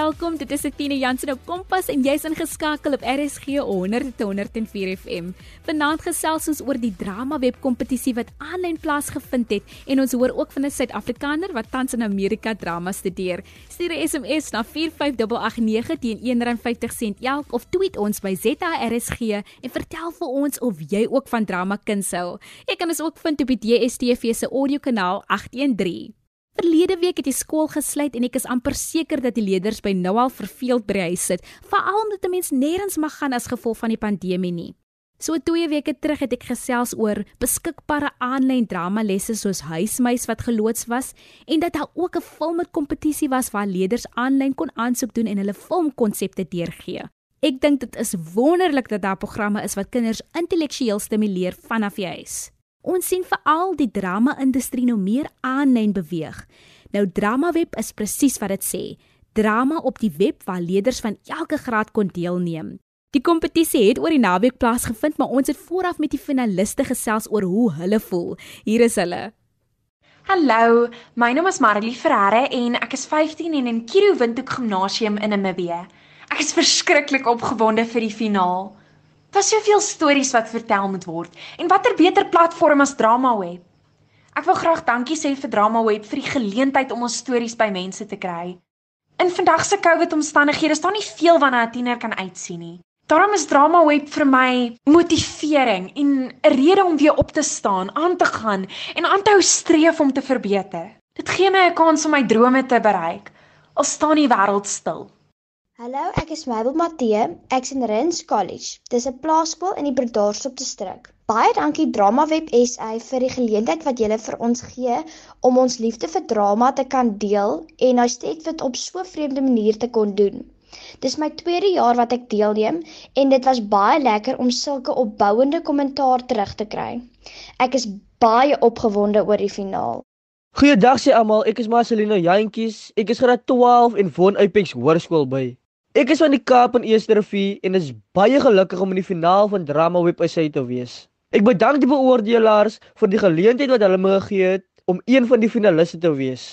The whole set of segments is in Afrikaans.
welkom. Dit is Tine Jansen op Kompas en jy's ingeskakel op RSG 100 104 FM. Vanaand gesels ons oor die drama web kompetisie wat aanlyn plaasgevind het en ons hoor ook van 'n Suid-Afrikaner wat tans in Amerika drama studeer. Stuur 'n SMS na 45889 teen R1.50 elk of tweet ons by ZARSG en vertel vir ons of jy ook van drama kuns hou. Jy kan ons ook vind op die DSTV se audiokanaal 813. Verlede week het die skool gesluit en ek is amper seker dat die leerders by nou al verveeld by die huis sit, veral omdat 'n mens nêrens mag gaan as gevolg van die pandemie nie. So 2 weke terug het ek gesels oor beskikbare aanlyn drama lesse soos huismeis wat geloods was en dat daar ook 'n filmkompetisie was waar leerders aanlyn kon aansoek doen en hulle filmkonsepte deurgee. Ek dink dit is wonderlik dat daar programme is wat kinders intellektueel stimuleer vanaf die huis. Ons sien veral die drama-industrie nou meer aanlyn beweeg. Nou DramaWeb is presies wat dit sê. Drama op die web waar leerders van elke graad kon deelneem. Die kompetisie het oor die naweek plaasgevind, maar ons het vooraf met die finaliste gesels oor hoe hulle voel. Hier is hulle. Hallo, my naam is Marilee Ferreira en ek is 15 en in Kiro Windhoek Gimnasium in Namibië. Ek is verskriklik opgewonde vir die finaal. Daar's soveel stories wat vertel moet word en watter beter platform as DramaWeb. Ek wil graag dankie sê vir DramaWeb vir die geleentheid om ons stories by mense te kry. In vandag se COVID-omstandighede staan nie veel waarna 'n tiener kan uitsien nie. Daarom is DramaWeb vir my motivering en 'n rede om weer op te staan, aan te gaan en aan te hou streef om te verbeter. Dit gee my 'n kans om my drome te bereik al staan die wêreld stil. Hallo, ek is Mabel Matthee. Ek's in Rins College. Dis 'n plaaskool in die Bredasdorp distrik. Baie dankie DramaWeb SA vir die geleentheid wat julle vir ons gee om ons liefde vir drama te kan deel en nou steeds dit op so 'n vreemde manier te kon doen. Dis my tweede jaar wat ek deelneem en dit was baie lekker om sulke opbouende kommentaar terug te kry. Ek is baie opgewonde oor die finaal. Goeiedag sê almal, ek is Marcelino Jantjies. Ek is graad 12 en woon Apex Hoërskool by. Ek is van die Kaap en Eersterivier en is baie gelukkig om in die finaal van Drama Web SA te wees. Ek bedank die beoordelaars vir die geleentheid wat hulle my gegee het om een van die finaliste te wees.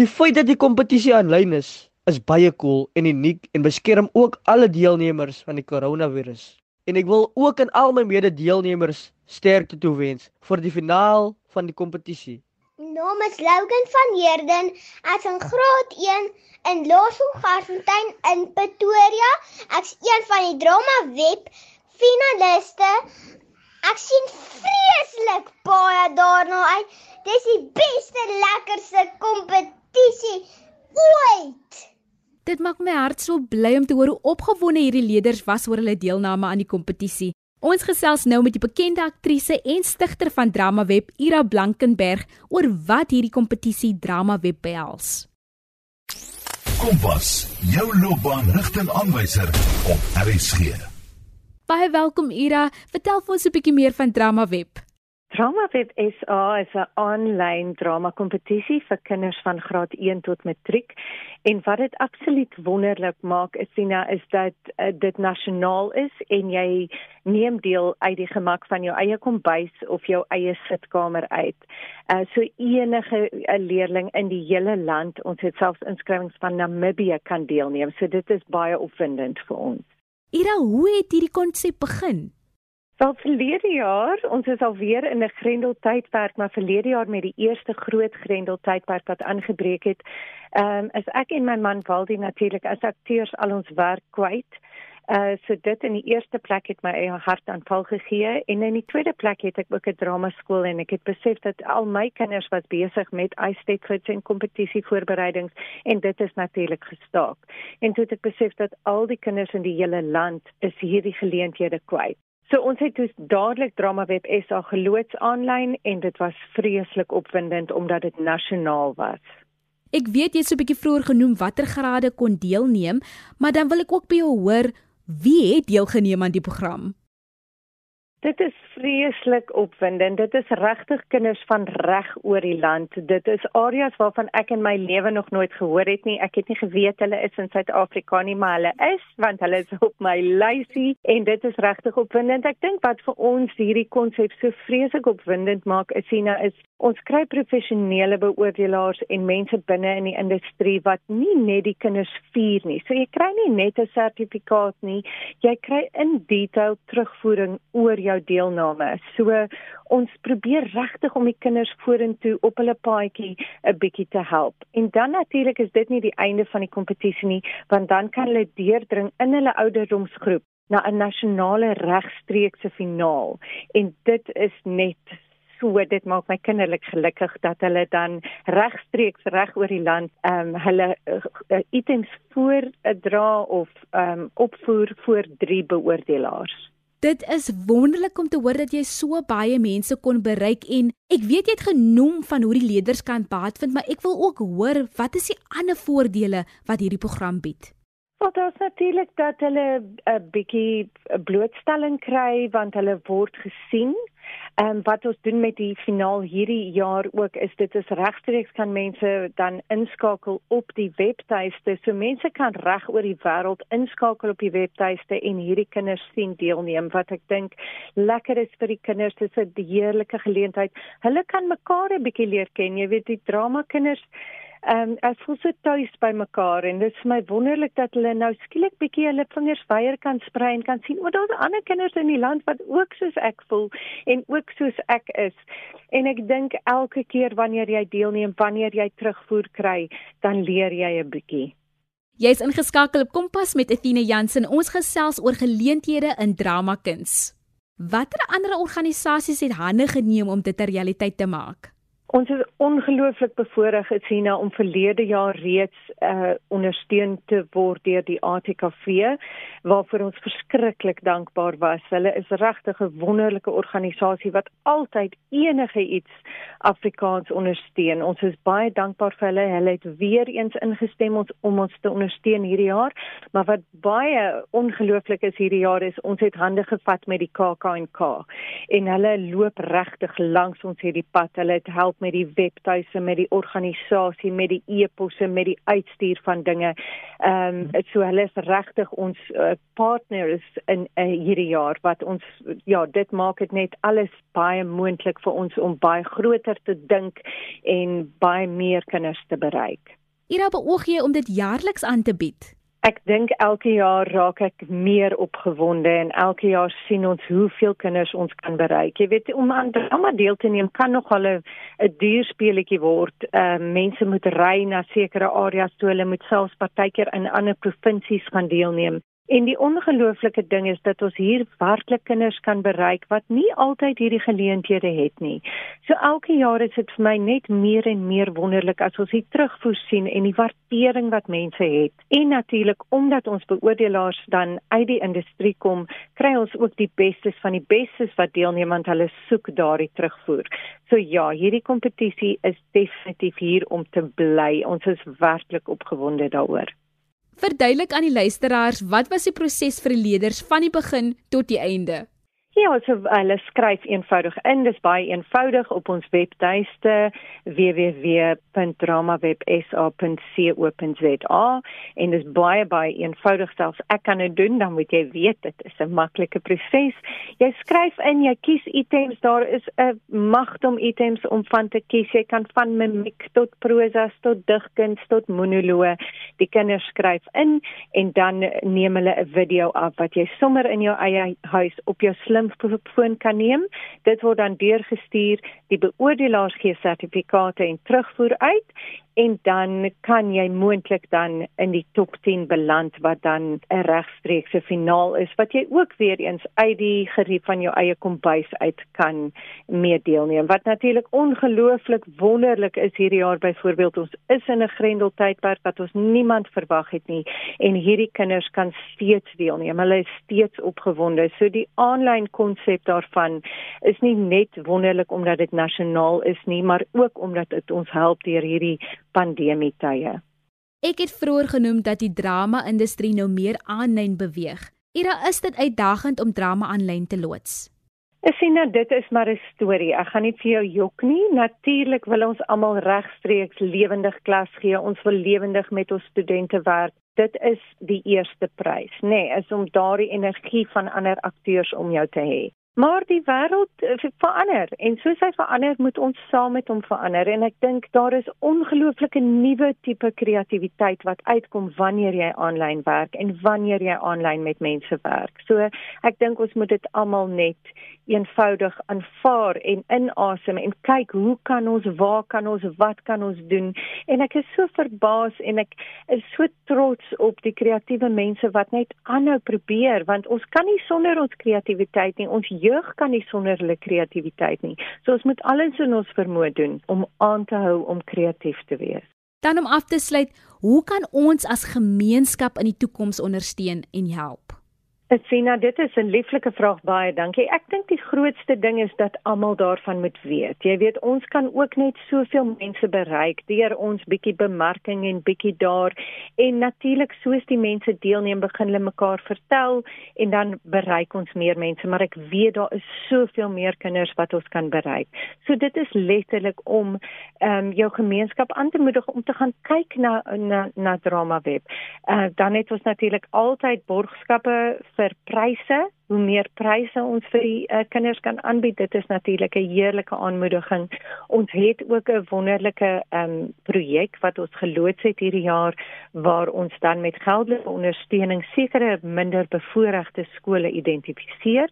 Die feit dat die kompetisie aanlyn is, is baie cool en uniek en beskerm ook alle deelnemers van die koronavirus. En ek wil ook aan al my mede-deelnemers sterkte toewens vir die finaal van die kompetisie. Naam is Logan van Heerden. Ek's in graad 1 in Laerskool Garsfontein in Pretoria. Ek's een van die drama web finaliste. Ek sien vreeslik baie daarna uit. Dis die beste lekkerste kompetisie ooit. Dit maak my hart so bly om te hoor hoe opgewonde hierdie leerders was oor hulle deelname aan die kompetisie. Ons gesels nou met die bekende aktrise en stigter van Drama Web, Ira Blankenberg, oor wat hierdie kompetisie Drama Web behels. Kompas, jou loopbaanrigtingaanwyser op RSG. Baie welkom Ira. Vertel vir ons 'n bietjie meer van Drama Web. Drama Web SA is 'n aanlyn drama kompetisie vir kinders van graad 1 tot matriek. En wat dit absoluut wonderlik maak is Sina is dat uh, dit nasionaal is en jy neem deel uit die gemak van jou eie kombuis of jou eie sitkamer uit. Uh so enige uh, leerling in die hele land, ons het selfs inskrywings van Namibië kan deelneem. So dit is baie opwindend vir ons. Ira, hoe het hierdie konsep begin? Wel verlede jaar, ons is alweer in 'n grendeltydperk, maar verlede jaar met die eerste groot grendeltydperk wat aangebreek het, ehm um, is ek en my man Waldi natuurlik as akteurs al ons werk kwyt. Uh so dit in die eerste plek het my eie hart aanval gegee en in die tweede plek het ek ook 'n drama skool en ek het besef dat al my kinders was besig met ystedgids en kompetisie voorbereidings en dit is natuurlik gestaak. En toe het ek besef dat al die kinders in die hele land is hierdie geleenthede kwyt. So ons het dus dadelik DramaWeb SA geloods aanlyn en dit was vreeslik opwindend omdat dit nasionaal was. Ek weet jy het so 'n bietjie vroeër genoem watter grade kon deelneem, maar dan wil ek ook by jou hoor wie het deelgeneem aan die program? Dit is vreeslik opwindend. Dit is regtig kinders van reg oor die land. Dit is areas waarvan ek in my lewe nog nooit gehoor het nie. Ek het nie geweet hulle is in Suid-Afrika nie, maar hulle is want hulle is op my lysie en dit is regtig opwindend. Ek dink wat vir ons hierdie konsep so vreeslik opwindend maak, is sien is Ons kry professionele beoordelaars en mense binne in die industrie wat nie net die kinders vier nie. So jy kry nie net 'n sertifikaat nie, jy kry in detail terugvoering oor jou deelname. So ons probeer regtig om die kinders vorentoe op hulle paadjie 'n bietjie te help. En dan natuurlik is dit nie die einde van die kompetisie nie, want dan kan hulle deurdring in hulle ouderdomsgroep na 'n nasionale regstreekse finaal en dit is net so dit maak my kinderlik gelukkig dat hulle dan regstreeks reg oor die land ehm um, hulle uh, items voordra of ehm um, opvoer voor drie beoordelaars. Dit is wonderlik om te hoor dat jy so baie mense kon bereik en ek weet jy het genoem van hoe die leerders kan baat vind, maar ek wil ook hoor wat is die ander voordele wat hierdie program bied? Wat well, is natuurlik dat hulle 'n bietjie blootstelling kry want hulle word gesien. Ehm um, wat ons doen met die finaal hierdie jaar ook is dit is regstreeks kan mense dan inskakel op die webtuiste. So mense kan reg oor die wêreld inskakel op die webtuiste en hierdie kinders sien deelneem wat ek dink lekker is vir die kinders. Dit is 'n heerlike geleentheid. Hulle kan mekaar 'n bietjie leer ken. Jy weet die drama kinders Ehm um, as ons so tuis by mekaar en dit is vir my wonderlik dat hulle nou skielik bietjie hulle vingers weier kan sprei en kan sien o, daar's ander kinders in die land wat ook soos ek voel en ook soos ek is. En ek dink elke keer wanneer jy deelneem, wanneer jy terugvoer kry, dan leer jy 'n bietjie. Jy's ingeskakel op Kompas met Athena Jansen. Ons gesels oor geleenthede in drama kuns. Watter ander organisasies het hande geneem om dit 'n realiteit te maak? Ons is ongelooflik bevoorreg Etsina om verlede jaar reeds uh ondersteun te word deur die ATKV waarvoor ons verskriklik dankbaar was. Hulle is regtig 'n wonderlike organisasie wat altyd enige iets Afrikaans ondersteun. Ons is baie dankbaar vir hulle. Hulle het weer eens ingestem ons om ons te ondersteun hierdie jaar. Maar wat baie ongelooflik is hierdie jaar is ons het hande gevat met die KAK&K en hulle loop regtig langs ons hierdie pad. Hulle het met die webtuise, met die organisasie, met die e-posse, met die uitstuur van dinge. Ehm um, so hulle is regtig ons uh, partners in uh, hierdie jaar wat ons ja, dit maak dit net alles baie moontlik vir ons om baie groter te dink en baie meer kinders te bereik. Ira beoog jy om dit jaarliks aan te bied? Ek dink elke jaar raak ek meer opgewonde en elke jaar sien ons hoeveel kinders ons kan bereik. Jy weet om aan drama deel te neem kan nog al 'n duur speletjie word. Ehm uh, mense moet ry na sekere areas toe hulle moet selfs partykeer in ander provinsies gaan deelneem. En die ongelooflike ding is dat ons hier werklik kinders kan bereik wat nie altyd hierdie geleenthede het nie. So elke jaar is dit vir my net meer en meer wonderlik as ons hier terugvoer sien en die waardering wat mense het. En natuurlik omdat ons beoordelaars dan uit die industrie kom, kry ons ook die bestes van die bestes wat deelneem want hulle soek daardie terugvoer. So ja, hierdie kompetisie is definitief hier om te bly. Ons is werklik opgewonde daaroor. Verduidelik aan die luisteraars wat was die proses vir die leerders van die begin tot die einde? Ja, so hulle skryf eenvoudig in. Dis baie eenvoudig op ons webtuiste www.dramawebsa.co.za en dis baie baie eenvoudig selfs ek kan dit doen, dan moet jy weet dit is 'n maklike proses. Jy skryf in, jy kies items, daar is 'n magte om items om van te kies. Jy kan van mimiek tot prosa tot digkuns tot monoloë. Die kinders skryf in en dan neem hulle 'n video af wat jy sommer in jou eie huis op jou slim foon kan neem. Dit word dan deurgestuur, die beoordelaars gee sertifikate en terugvoer uit en dan kan jy moontlik dan in die top 10 beland wat dan 'n regstreekse finaal is wat jy ook weer eens uit die gerief van jou eie kombuis uit kan meedeelneem. Wat natuurlik ongelooflik wonderlik is hierdie jaar byvoorbeeld ons is in 'n grendeltydperk wat ons niemand verwag het nie en hierdie kinders kan steeds deelneem. Hulle is steeds opgewonde. So die aanlyn konsep daarvan is nie net wonderlik omdat dit nasionaal is nie, maar ook omdat dit ons help deur hierdie pandemie tye. Ek het vroeër genoem dat die drama-industrie nou meer aanlyn beweeg. Ira, is dit uitdagend om drama aanlyn te loods? Ek sien nou dit is maar 'n storie. Ek gaan nie vir jou jok nie. Natuurlik wil ons almal regstreeks lewendig klas gee. Ons wil lewendig met ons studente werk. Dit is die eerste prys, nê, nee, is om daardie energie van ander akteurs om jou te hê. Maar die wêreld uh, verander. En soos hy verander, moet ons saam met hom verander. En ek dink daar is ongelooflike nuwe tipe kreatiwiteit wat uitkom wanneer jy aanlyn werk en wanneer jy aanlyn met mense werk. So ek dink ons moet dit almal net eenvoudig aanvaar en inasem en kyk hoe kan ons waar kan ons wat kan ons doen. En ek is so verbaas en ek is so trots op die kreatiewe mense wat net aanhou probeer want ons kan nie sonder ons kreatiwiteit nie. Ons jeug kan nie sonder hulle kreatiwiteit nie. So ons moet alles in ons vermoë doen om aan te hou om kreatief te wees. Dan om af te sluit hoe kan ons as gemeenskap in die toekoms ondersteun en help Sina, dit is 'n lieflike vraag baie dankie. Ek dink die grootste ding is dat almal daarvan moet weet. Jy weet, ons kan ook net soveel mense bereik deur ons bietjie bemarking en bietjie daar en natuurlik soos die mense deelneem, begin hulle mekaar vertel en dan bereik ons meer mense, maar ek weet daar is soveel meer kinders wat ons kan bereik. So dit is letterlik om ehm um, jou gemeenskap aan te moedig om te gaan kyk na na na Drama Web. Uh, dan het ons natuurlik altyd borgskappe vir pryse. Hoe meer pryse ons vir die uh, kinders kan aanbied, dit is natuurlik 'n heerlike aanmoediging. Ons het ook 'n wonderlike um, projek wat ons geloods het hierdie jaar waar ons dan met geldelike ondersteuning sekere minder bevoorregte skole identifiseer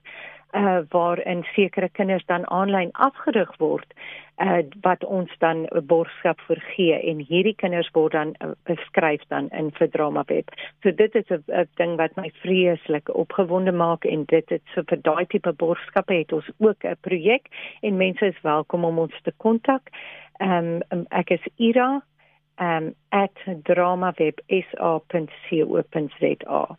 uh waarin sekere kinders dan aanlyn afgerig word uh wat ons dan 'n borgskap vir gee en hierdie kinders word dan uh, beskryf dan in vir drama web. So dit is 'n ding wat my vreeslik opgewonde maak en dit het so vir daai tipe borgskappe het ons ook 'n projek en mense is welkom om ons te kontak. Ehm um, ek is Ira um @dramaweb.sa.co.za.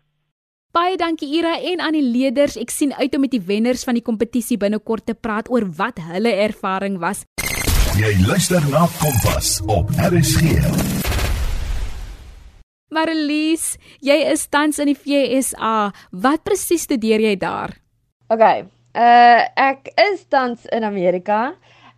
Baie dankie Ira en aan die leerders. Ek sien uit om met die wenners van die kompetisie binnekort te praat oor wat hulle ervaring was. Jy luister na Kompas op RSG. Marlies, jy is tans in die FSA. Wat presies studeer jy daar? OK. Uh ek is tans in Amerika.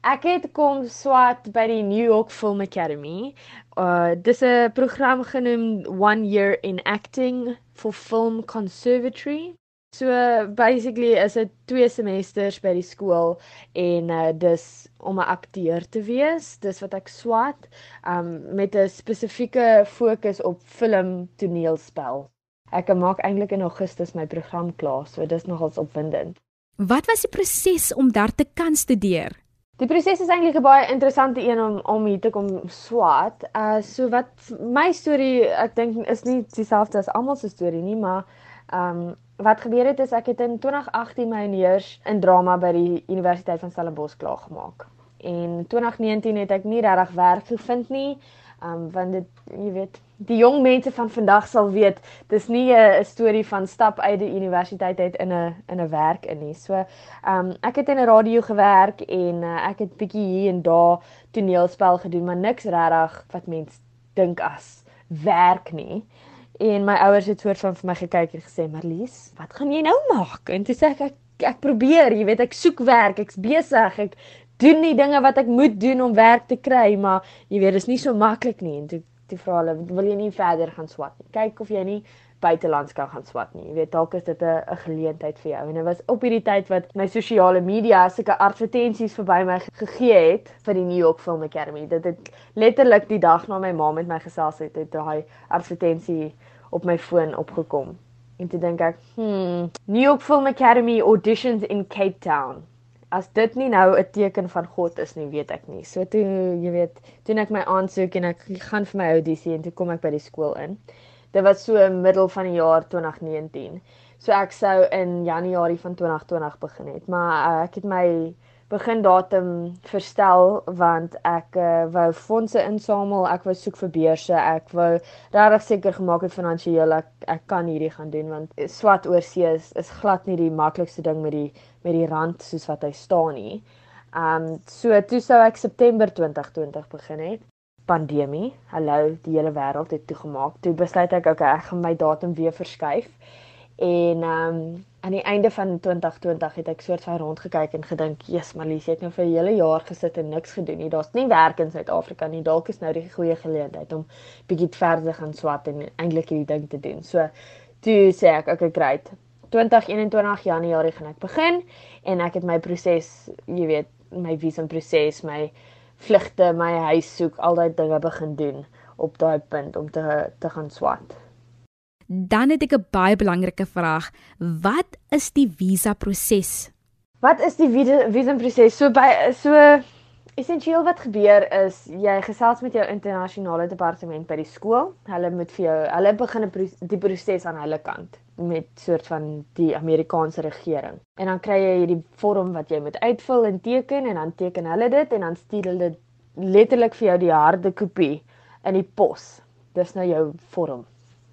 Ek het kom swat by die New York Film Academy. Uh dis 'n program genoem One Year in Acting for Film Conservatory. So basically is dit twee semesters by die skool en uh dis om 'n akteur te wees. Dis wat ek swat um met 'n spesifieke fokus op film toneelspel. Ek maak eintlik in Augustus my program klaar, so dis nogals opwindend. Wat was die proses om daar te kan studeer? Die proses is eintlik 'n baie interessante een om om hier te kom swat. Uh so wat my storie ek dink is nie dieselfde as almal se storie nie, maar ehm um, wat gebeur het is ek het in 2018 my eers in drama by die Universiteit van Stellenbosch klaar gemaak. En 2019 het ek nie regtig werk gevind nie. Um want dit jy weet, die jong mense van vandag sal weet, dis nie 'n storie van stap uit die universiteit uit in 'n in 'n werk in nie. So um ek het in 'n radio gewerk en uh, ek het bietjie hier en daar toneelspel gedoen, maar niks regtig wat mense dink as werk nie. En my ouers het soort van vir my gekyk en gesê, "Marlies, wat gaan jy nou maak?" En toe sê ek, ek ek probeer, jy weet, ek soek werk, ek's besig, ek doen die dinge wat ek moet doen om werk te kry, maar jy weet, dit is nie so maklik nie. En toe toe vra hulle, "Wil jy nie verder gaan swat nie? Kyk of jy nie buitelands kan gaan swat nie. Jy weet, dalk is dit 'n 'n geleentheid vir jou." En dit was op hierdie tyd wat my sosiale media sulke advertensies verby my gegee het vir die New York Film Academy. Dit het letterlik die dag na my ma met my gesels het, het daai advertensie op my foon opgekom. En toe dink ek, "Hmm, New York Film Academy auditions in Cape Town." As dit nie nou 'n teken van God is nie, weet ek nie. So toe, jy weet, toe ek my aansoek en ek gaan vir my audisie en toe kom ek by die skool in. Dit was so in middel van die jaar 2019. So ek sou in Januarie van 2020 begin het, maar uh, ek het my begin datum verstel want ek uh, wou fondse insamel, ek wou soek vir beurse, ek wou regtig seker gemaak het finansiëel ek ek kan hierdie gaan doen want swat oor see is is glad nie die maklikste ding met die met die rand soos wat hy staan nie. Um so toe sou ek September 2020 begin het. Pandemie, hallo, die hele wêreld het toegemaak. Toe besluit ek okay, ek gaan my datum weer verskuif. En ehm um, aan die einde van 2020 het ek soort van rondgekyk en gedink, "Jesus, Marlies, jy het nou vir 'n hele jaar gesit en niks gedoen nie. Daar's nie werk in Suid-Afrika nie. Dalk is nou die goeie geleentheid om bietjie verder gaan swat en eintlik hierdie ding te doen." So, toe sê ek, "Okay, great. 2021 Januarie gaan ek begin en ek het my proses, jy weet, my visumproses, my vlugte, my huis soek, al daai dinge begin doen op daai punt om te te gaan swat. Dan het ek 'n baie belangrike vraag. Wat is die visa proses? Wat is die visumproses? So by so Essensieel wat gebeur is jy gesels met jou internasionale departement by die skool. Hulle moet vir jou hulle begin die proses aan hulle kant met soort van die Amerikaanse regering. En dan kry jy hierdie vorm wat jy moet uitvul en teken en dan teken hulle dit en dan stuur hulle letterlik vir jou die harde kopie in die pos. Dis nou jou vorm.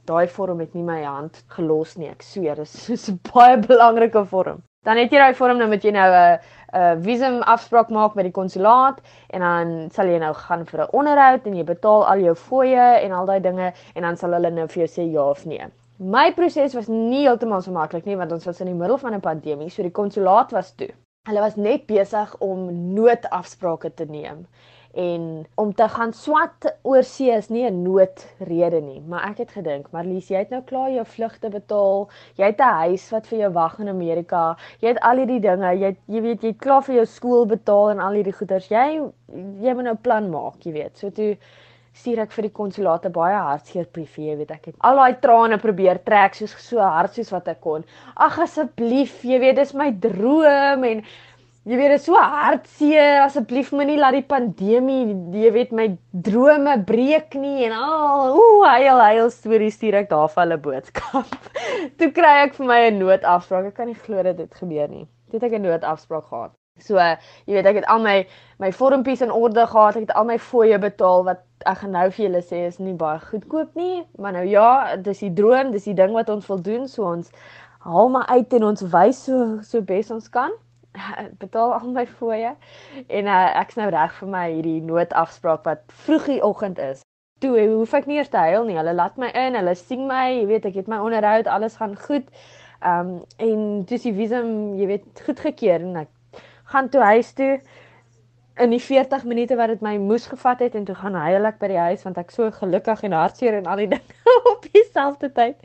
Daai vorm het nie my hand gelos nie, ek sweer, dis 'n baie belangrike vorm. Dan het jy daai vorm nou met jy nou 'n 'n visum afspraak maak met die konsulaat en dan sal jy nou gaan vir 'n onderhoud en jy betaal al jou fooie en al daai dinge en dan sal hulle nou vir jou sê ja of nee. My proses was nie heeltemal so maklik nie want ons was in die middel van 'n pandemie, so die konsulaat was toe. Hulle was net besig om noodafsprake te neem en om te gaan swat oor see is nie 'n noodrede nie, maar ek het gedink, Marlies, jy het nou klaar jou vlugte betaal, jy het 'n huis wat vir jou wag in Amerika, jy het al hierdie dinge, jy het, jy weet jy het klaar vir jou skool betaal en al hierdie goeders. Jy jy moet nou plan maak, jy weet. So toe stuur ek vir die konsulate baie hartseer brief, jy weet ek het al daai trane probeer trek soos so hard soos wat ek kon. Ag asseblief, jy weet dis my droom en Jy weet dit is so hartseer asseblief moenie laat die pandemie jy weet my drome breek nie en al ooh heil heil stories stuur ek daar vir hulle boodskap. Toe kry ek vir my 'n noodafspraak. Ek kan nie glo dit gebeur nie. Toe het ek 'n noodafspraak gehad. So jy weet ek het al my my vormpies in orde gehad. Ek het al my fooie betaal wat ek gaan nou vir julle sê is nie baie goedkoop nie, maar nou ja, dis die droom, dis die ding wat ons wil doen, so ons haal maar uit en ons wys so so bes ons kan. betaal al my fooie en uh, ek's nou reg vir my hierdie noodafspraak wat vroeg die oggend is. Toe hoef ek nie eers te huil nie. Hulle laat my in, hulle sien my, jy weet, ek het my onderhoud, alles gaan goed. Ehm um, en dis die visum, jy weet, goedgekeur en ek gaan toe huis toe in die 40 minute wat dit my moes gevat het en toe gaan huil ek by die huis want ek so gelukkig en hartseer en al die dinge op dieselfde tyd.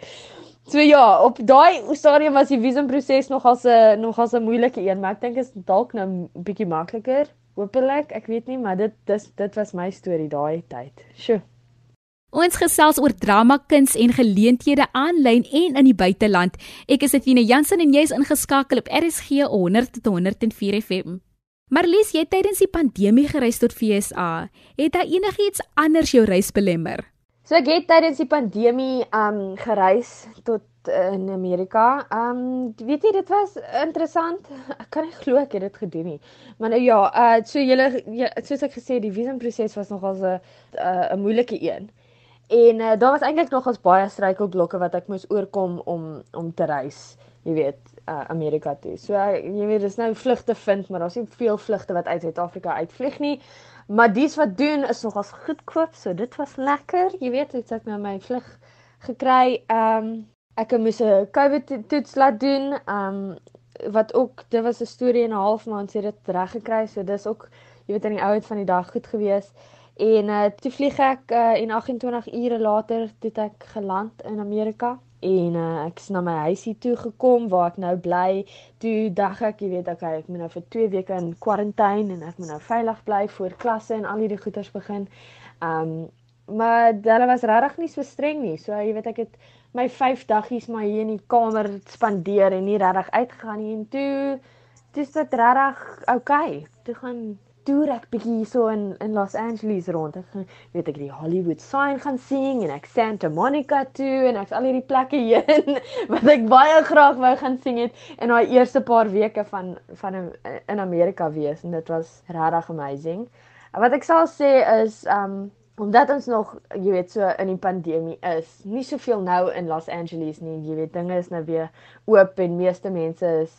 So ja, op daai stadium was die visumproses nogals 'n nogals 'n moeilike een, maar ek dink is dalk nou 'n bietjie makliker. Hoopelik, ek weet nie, maar dit dis dit was my storie daai tyd. Sjoe. Ons gesels oor drama kuns en geleenthede aanlyn en in die buiteland. Ek is Athena Jansen en jy's ingeskakel op RSG 100 tot 104 FM. Marlies, jy tydens die pandemie gereis tot FSA. Het daar enigiets anders jou reis belemmer? So ek het tydens die pandemie um gereis tot uh, in Amerika. Um weet jy dit was interessant. Ek kan nie glo ek het dit gedoen nie. Maar nou ja, uh so julle soos ek gesê die visumproses was nogal 'n 'n moeilike een. En uh, daar was eintlik nogals baie struikelblokke wat ek moes oorkom om om te reis, jy weet, uh, Amerika toe. So uh, jy weet dis nou vlugte vind, maar daar's nie veel vlugte wat uit Suid-Afrika uitvlieg nie. Maar dis wat doen is nogals goedkoop, so dit was lekker. Jy weet, ek het nou my vlug gekry. Ehm um, ek moes 'n COVID toets laat doen. Ehm um, wat ook dit was 'n storie en 'n half maand sê dit reg gekry. So dis ook jy weet aan die oud van die dag goed gewees. En uh toe vlieg ek uh, en 28 ure later het ek geland in Amerika en uh, ek is na my huisie toe gekom waar ek nou bly. Toe dag ek, jy weet, okay, ek moet nou vir 2 weke in kwarantyne en ek moet nou veilig bly voor klasse en al hierdie goeters begin. Um maar hulle was regtig nie so streng nie. So jy weet ek het my 5 daggies maar hier in die kamer spandeer en nie regtig uitgegaan nie en toe dis dit regtig okay. Toe gaan toer ek bietjie hierso in in Los Angeles rond. Ek weet ek die Hollywood sign gaan sien en ek Santa Monica toe en ek's al hierdie plekke heen wat ek baie graag wou gaan sien het in daai eerste paar weke van van in Amerika wees en dit was regtig amazing. Wat ek sal sê is um omdat ons nog jy weet so in die pandemie is, nie soveel nou in Los Angeles nie. Jy weet dinge is nou weer oop en meeste mense is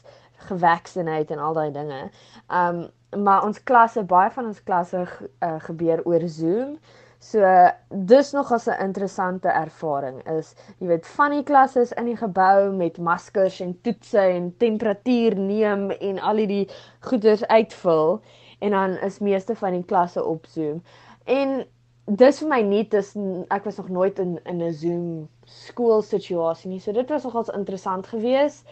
gevaksinate en al daai dinge. Um maar ons klasse, baie van ons klasse uh, gebeur oor Zoom. So dis nog as 'n interessante ervaring is, jy weet, van die klasse is in die gebou met maskers en toetse en temperatuur neem en al hierdie goeders uitvul en dan is meeste van die klasse op Zoom. En dis vir my nie dis ek was nog nooit in in 'n Zoom skool situasie nie. So dit was nogals interessant geweest.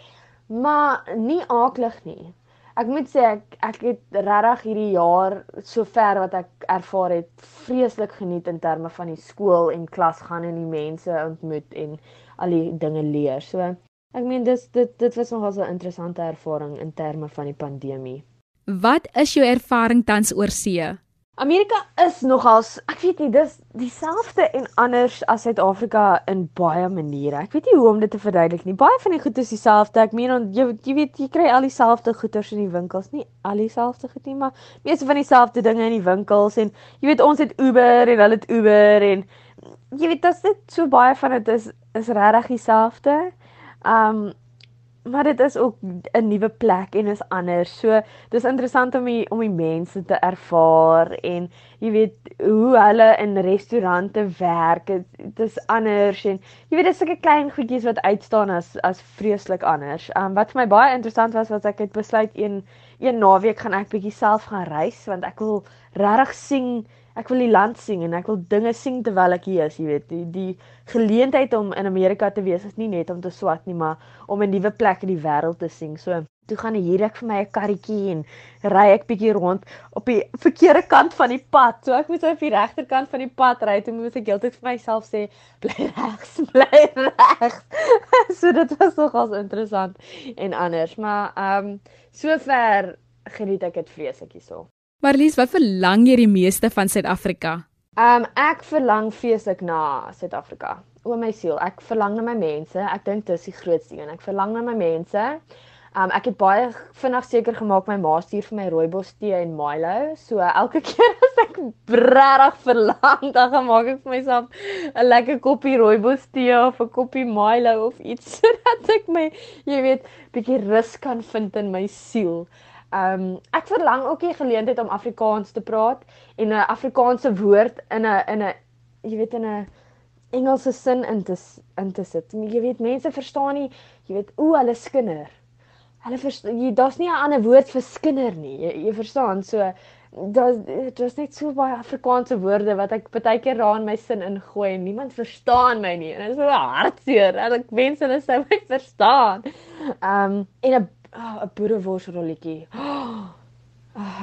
maar nie aaklig nie. Ek moet sê ek ek het regtig hierdie jaar sover wat ek ervaar het vreeslik geniet in terme van die skool en klas gaan en die mense ontmoet en al die dinge leer. So ek meen dis dit dit was nogal 'n interessante ervaring in terme van die pandemie. Wat is jou ervaring tans oor see? Amerika is nogals, ek weet nie, dis dieselfde en anders as Suid-Afrika in baie maniere. Ek weet nie hoe om dit te verduidelik nie. Baie van die goed is dieselfde. Ek meen jy jy weet jy kry al dieselfde goederes in die winkels, nie al dieselfde goed nie, maar meeste van dieselfde dinge in die winkels en jy weet ons het Uber en hulle het Uber en jy weet dit is so baie van dit is is regtig dieselfde. Um maar dit is ook 'n nuwe plek en is anders. So dis interessant om die, om die mense te ervaar en jy weet hoe hulle in restaurante werk. Dit is anders en jy weet dis sulke klein goedjies wat uitstaan as as vreeslik anders. Um wat vir my baie interessant was was ek het besluit een een naweek gaan ek bietjie self gaan reis want ek wil regtig sien ek wil die land sien en ek wil dinge sien terwyl ek hier is, jy weet, die die geleentheid om in Amerika te wees is nie net om te swat nie, maar om 'n nuwe plek in die wêreld te sien. So, toe gaan hier ek vir my 'n karretjie en ry ek bietjie rond op die verkeerde kant van die pad. So ek moet op die regterkant van die pad ry. Toe moet ek heeltyd vir myself sê, bly regs, bly regs. so dit was nogals interessant en anders, maar ehm um, sover geniet ek dit vreeslik hierso. Marlies, wat verlang jy die meeste van Suid-Afrika? Um ek verlang feeslik na Suid-Afrika. O my siel, ek verlang na my mense. Ek dink dis die grootste een. Ek verlang na my mense. Um ek het baie vinnig seker gemaak my ma stuur vir my rooibos tee en Milo. So elke keer as ek regtig verlang, dan maak ek vir myself 'n lekker koppie rooibos tee of 'n koppie Milo of iets sodat ek my, jy weet, bietjie rus kan vind in my siel. Ehm um, ek verlang ook die geleentheid om Afrikaans te praat en 'n Afrikaanse woord in 'n in 'n jy weet in 'n Engelse sin in te in te sit. Jy weet mense verstaan nie, jy weet o, hulle skinder. Hulle daar's nie 'n ander woord vir skinder nie. Jy, jy verstaan so daar's daar's net so baie Afrikaanse woorde wat ek baie keer daar in my sin ingooi en niemand verstaan my nie. En dit is so hartseer. Ek wens hulle sou my verstaan. Ehm um, en 'n 'n oh, boereworsrolletjie. Oh,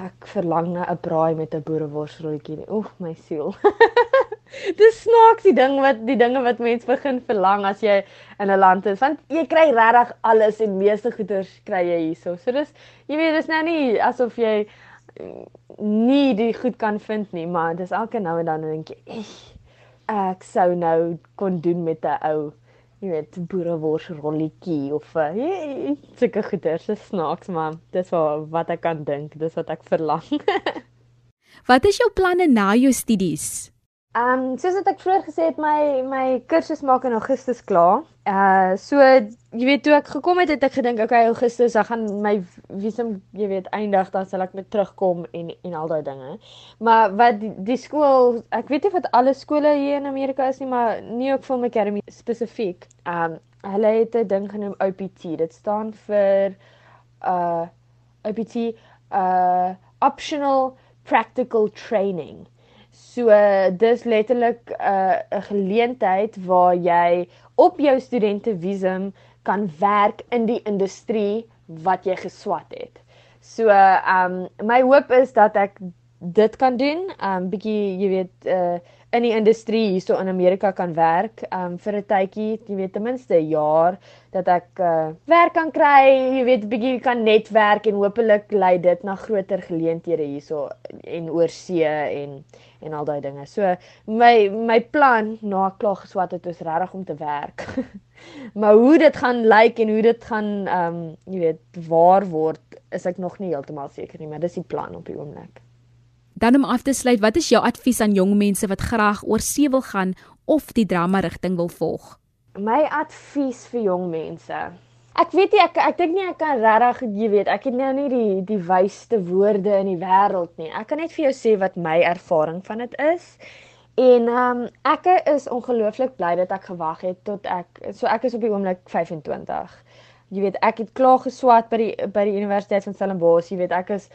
ek verlang na 'n braai met 'n boereworsrolletjie. Oef, my siel. Dis snaaks die ding wat die dinge wat mens begin verlang as jy in 'n land is, want jy kry regtig alles en meeste goeders kry jy hierso. So dis jy weet dis nou nie asof jy nie die goed kan vind nie, maar dis elke nou en dan dink jy, ek sou nou kon doen met 'n ou jy weet boerewors rolletjie of uh, sulke goeders is snaaks maar dis wat wat ek kan dink dis wat ek verlang Wat is jou planne na jou studies? Ehm um, soos wat ek vroeër gesê het my my kursus maak in Augustus klaar. Uh so jy weet toe ek gekom het het ek gedink okay Augustus dan gaan my visum jy weet eindig dan sal ek net terugkom en en al daai dinge. Maar wat die, die skool ek weet nie wat alle skole hier in Amerika is nie maar New York Film Academy spesifiek. Ehm um, hulle het 'n ding genoem OPT. Dit staan vir uh OPT uh optional practical training. So dis letterlik 'n uh, 'n geleentheid waar jy op jou studentevisum kan werk in die industrie wat jy geswat het. So um my hoop is dat ek dit kan doen. Um bietjie jy weet uh in die industrie hierso in Amerika kan werk um vir 'n tydjie, jy weet ten minste 'n jaar dat ek uh werk kan kry, jy weet bietjie kan netwerk en hopelik lei dit na groter geleenthede hierso en oor see en en al daai dinge. So my my plan na ek klaar geswat het is regtig om te werk. maar hoe dit gaan lyk en hoe dit gaan ehm um, jy weet waar word is ek nog nie heeltemal seker nie, maar dis die plan op die oomblik. Dan om af te sluit, wat is jou advies aan jong mense wat graag oor see wil gaan of die drama rigting wil volg? My advies vir jong mense. Ek weet nie ek ek dink nie ek kan regtig jy weet, ek het nou nie die die wysste woorde in die wêreld nie. Ek kan net vir jou sê wat my ervaring van dit is. En ehm um, ek is ongelooflik bly dat ek gewag het tot ek so ek is op die oomblik 25. Jy weet, ek het klaar geswat by die by die Universiteit van Stellenbosch. Jy weet, ek is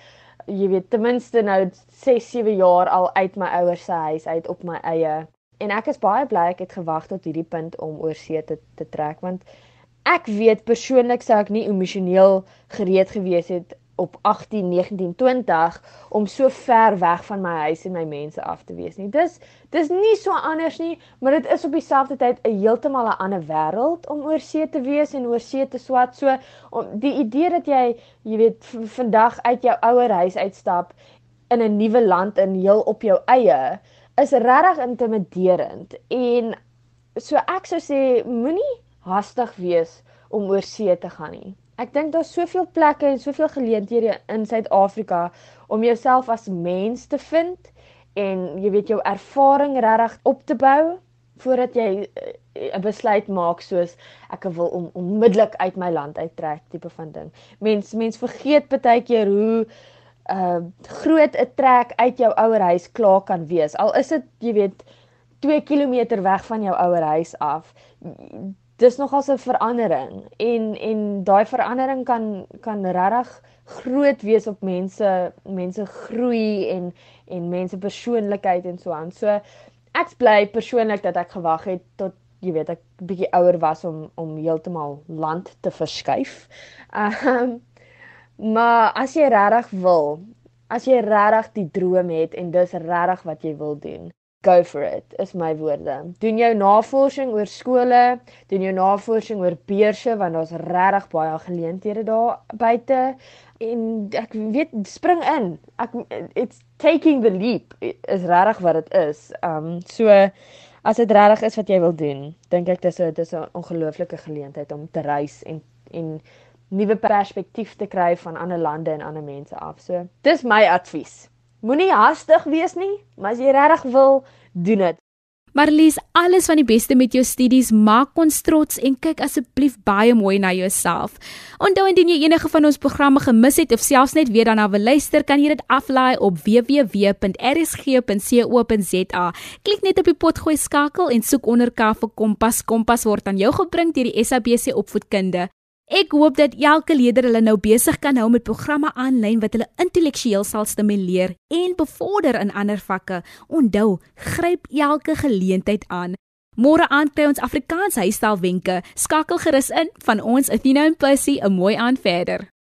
jy weet ten minste nou 6 7 jaar al uit my ouers se huis uit op my eie en ek is baie bly ek het gewag tot hierdie punt om oor see te te trek want ek weet persoonlik sou ek nie emosioneel gereed gewees het op 18, 19, 20 om so ver weg van my huis en my mense af te wees nie. Dis dis nie so anders nie, maar dit is op dieselfde tyd 'n heeltemal 'n ander wêreld om oor see te wees en oor see te swat. So om die idee dat jy, jy weet, vandag uit jou ouer huis uitstap in 'n nuwe land in heel op jou eie is regtig intimiderend. En so ek sou sê moenie hastig wees om oor see te gaan nie. Ek dink daar's soveel plekke en soveel geleenthede in Suid-Afrika om jouself as mens te vind en jy weet jou ervaring regtig op te bou voordat jy eh, 'n besluit maak soos ek wil om onmiddellik uit my land uittrek tipe van ding. Mens mens vergeet baie keer hoe uh groot 'n trek uit jou ouer huis klaar kan wees. Al is dit jy weet 2 km weg van jou ouer huis af dis nogals 'n verandering en en daai verandering kan kan regtig groot wees op mense mense groei en en mense persoonlikheid en so aan. So ek bly persoonlik dat ek gewag het tot jy weet ek bietjie ouer was om om heeltemal land te verskuif. Ehm um, maar as jy regtig wil, as jy regtig die droom het en dis regtig wat jy wil doen, go for it is my woorde. Doen jou navorsing oor skole, doen jou navorsing oor beurse want daar's regtig baie geleenthede daar buite en ek weet spring in. Ek it's taking the leap is regtig wat dit is. Um so as dit regtig is wat jy wil doen, dink ek dis 'n dis 'n ongelooflike geleentheid om te reis en en nuwe perspektief te kry van ander lande en ander mense af. So dis my advies. Moenie hastig wees nie, maar as jy regtig wil, doen dit. Marlies, alles van die beste met jou studies. Maak ons trots en kyk asseblief baie mooi na jouself. Onthou indien jy enige van ons programme gemis het of selfs net weer daarna wil luister, kan jy dit aflaai op www.rsg.co.za. Klik net op die potgooi skakel en soek onder K vir Kompas. Kompas word aan jou gebring deur die SABC Opvoedkunde. Ek hoop dat elke leerder hulle nou besig kan hou met programme aanlyn wat hulle intellektueel sal stimuleer en bevorder in ander vakke. Onthou, gryp elke geleentheid aan. Môre aand kry ons Afrikaans huisstylwenke. Skakel gerus in van ons Athena en Percy 'n mooi aand verder.